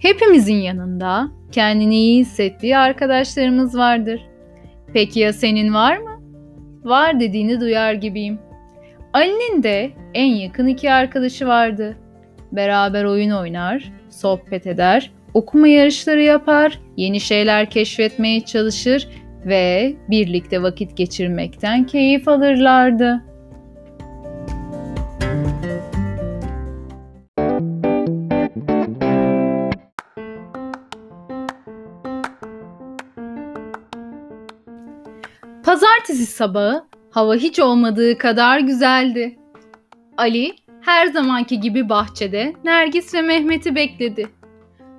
Hepimizin yanında kendini iyi hissettiği arkadaşlarımız vardır. Peki ya senin var mı? Var dediğini duyar gibiyim. Ali'nin de en yakın iki arkadaşı vardı. Beraber oyun oynar, sohbet eder, okuma yarışları yapar, yeni şeyler keşfetmeye çalışır ve birlikte vakit geçirmekten keyif alırlardı. Pazartesi sabahı hava hiç olmadığı kadar güzeldi. Ali her zamanki gibi bahçede Nergis ve Mehmet'i bekledi.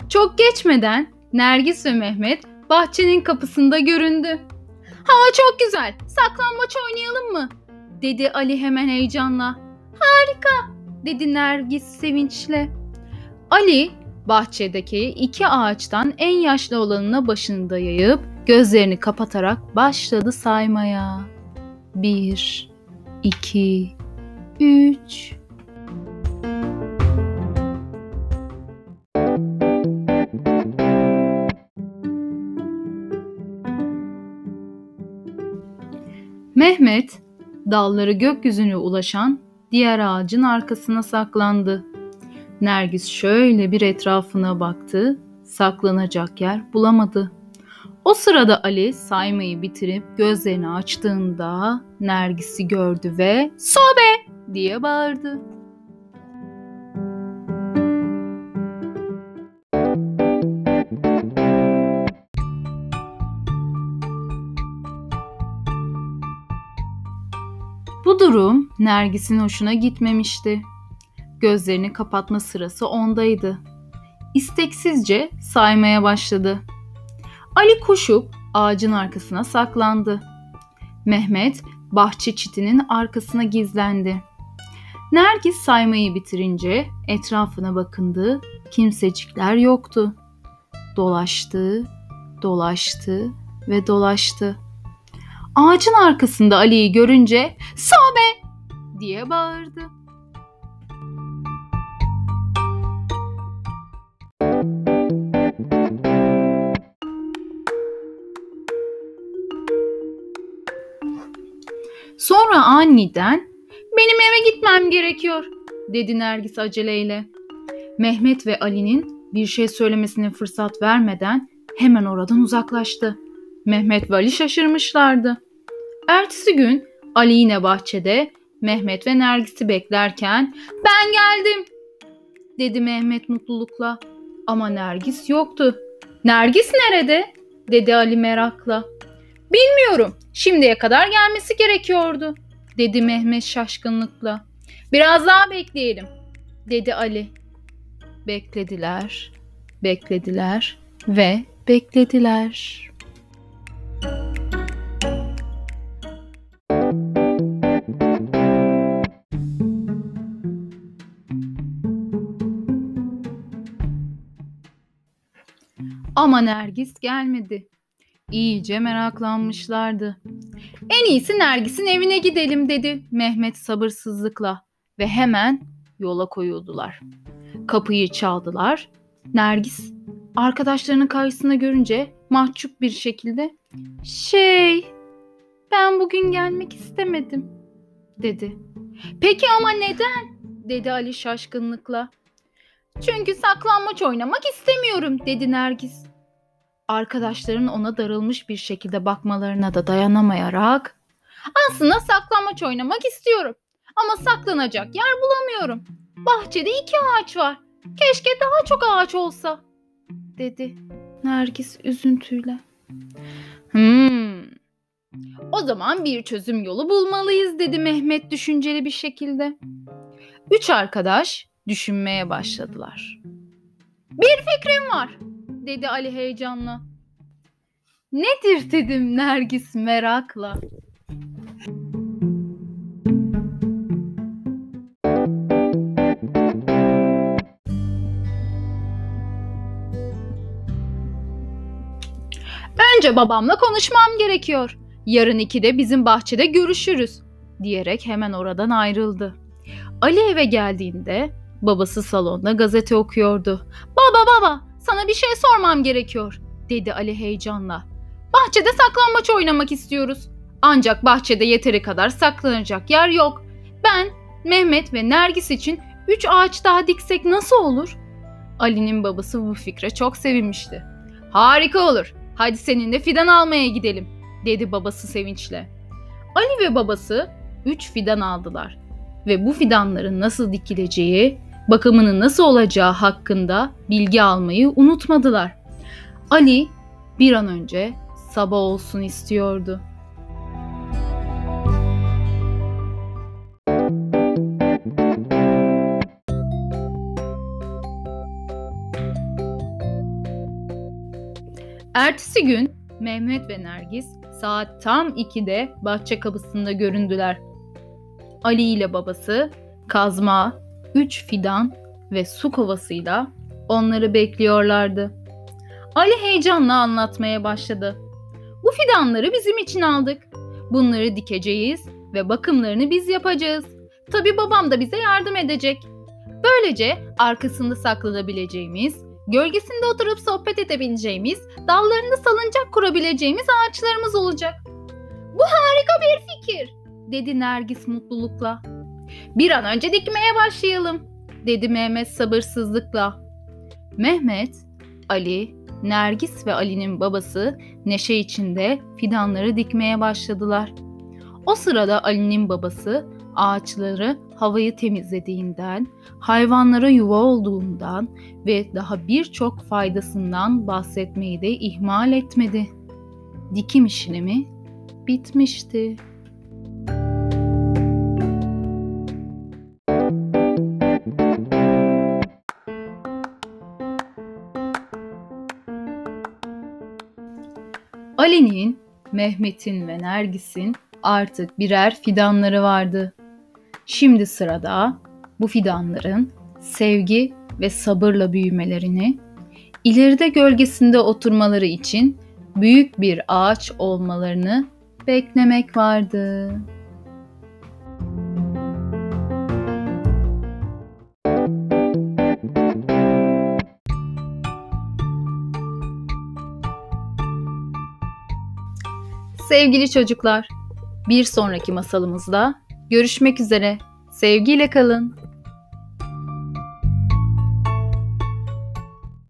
Çok geçmeden Nergis ve Mehmet bahçenin kapısında göründü. Hava çok güzel. Saklambaç oynayalım mı? dedi Ali hemen heyecanla. Harika dedi Nergis sevinçle. Ali bahçedeki iki ağaçtan en yaşlı olanına başını dayayıp gözlerini kapatarak başladı saymaya. Bir, iki, üç. Mehmet dalları gökyüzüne ulaşan diğer ağacın arkasına saklandı. Nergis şöyle bir etrafına baktı, saklanacak yer bulamadı. O sırada Ali saymayı bitirip gözlerini açtığında Nergis'i gördü ve "Sobe!" diye bağırdı. Bu durum Nergis'in hoşuna gitmemişti. Gözlerini kapatma sırası ondaydı. İsteksizce saymaya başladı. Ali koşup ağacın arkasına saklandı. Mehmet bahçe çitinin arkasına gizlendi. Nergis saymayı bitirince etrafına bakındı. Kimsecikler yoktu. Dolaştı, dolaştı ve dolaştı. Ağacın arkasında Ali'yi görünce "Sobe!" diye bağırdı. Sonra aniden benim eve gitmem gerekiyor dedi Nergis aceleyle. Mehmet ve Ali'nin bir şey söylemesine fırsat vermeden hemen oradan uzaklaştı. Mehmet ve Ali şaşırmışlardı. Ertesi gün Ali yine bahçede Mehmet ve Nergis'i beklerken ben geldim dedi Mehmet mutlulukla. Ama Nergis yoktu. Nergis nerede? dedi Ali merakla. Bilmiyorum. Şimdiye kadar gelmesi gerekiyordu, dedi Mehmet şaşkınlıkla. Biraz daha bekleyelim, dedi Ali. Beklediler, beklediler ve beklediler. Ama Nergis gelmedi. İyice meraklanmışlardı. En iyisi Nergis'in evine gidelim dedi Mehmet sabırsızlıkla ve hemen yola koyuldular. Kapıyı çaldılar. Nergis arkadaşlarının karşısına görünce mahcup bir şekilde "Şey, ben bugün gelmek istemedim." dedi. "Peki ama neden?" dedi Ali şaşkınlıkla. "Çünkü saklanmaç oynamak istemiyorum." dedi Nergis arkadaşların ona darılmış bir şekilde bakmalarına da dayanamayarak aslında saklanmaç oynamak istiyorum ama saklanacak yer bulamıyorum. Bahçede iki ağaç var. Keşke daha çok ağaç olsa dedi Nergis üzüntüyle. Hmm. O zaman bir çözüm yolu bulmalıyız dedi Mehmet düşünceli bir şekilde. Üç arkadaş düşünmeye başladılar. Bir fikrim var dedi Ali heyecanla. Nedir dedim Nergis merakla. Önce babamla konuşmam gerekiyor. Yarın ikide bizim bahçede görüşürüz diyerek hemen oradan ayrıldı. Ali eve geldiğinde babası salonda gazete okuyordu. Baba baba sana bir şey sormam gerekiyor, dedi Ali heyecanla. Bahçede saklambaç oynamak istiyoruz. Ancak bahçede yeteri kadar saklanacak yer yok. Ben, Mehmet ve Nergis için üç ağaç daha diksek nasıl olur? Ali'nin babası bu fikre çok sevinmişti. Harika olur. Hadi seninle fidan almaya gidelim, dedi babası sevinçle. Ali ve babası üç fidan aldılar ve bu fidanların nasıl dikileceği, bakımının nasıl olacağı hakkında bilgi almayı unutmadılar. Ali bir an önce sabah olsun istiyordu. Ertesi gün Mehmet ve Nergis saat tam 2'de bahçe kapısında göründüler. Ali ile babası kazma, üç fidan ve su kovasıyla onları bekliyorlardı. Ali heyecanla anlatmaya başladı. Bu fidanları bizim için aldık. Bunları dikeceğiz ve bakımlarını biz yapacağız. Tabii babam da bize yardım edecek. Böylece arkasında saklanabileceğimiz, gölgesinde oturup sohbet edebileceğimiz, dallarında salıncak kurabileceğimiz ağaçlarımız olacak. Bu harika bir fikir, dedi Nergis mutlulukla. Bir an önce dikmeye başlayalım, dedi Mehmet sabırsızlıkla. Mehmet, Ali, Nergis ve Ali'nin babası neşe içinde fidanları dikmeye başladılar. O sırada Ali'nin babası ağaçları havayı temizlediğinden, hayvanlara yuva olduğundan ve daha birçok faydasından bahsetmeyi de ihmal etmedi. Dikim işlemi bitmişti. Ali'nin, Mehmet'in ve Nergis'in artık birer fidanları vardı. Şimdi sırada bu fidanların sevgi ve sabırla büyümelerini, ileride gölgesinde oturmaları için büyük bir ağaç olmalarını beklemek vardı. Sevgili çocuklar, bir sonraki masalımızda görüşmek üzere. Sevgiyle kalın.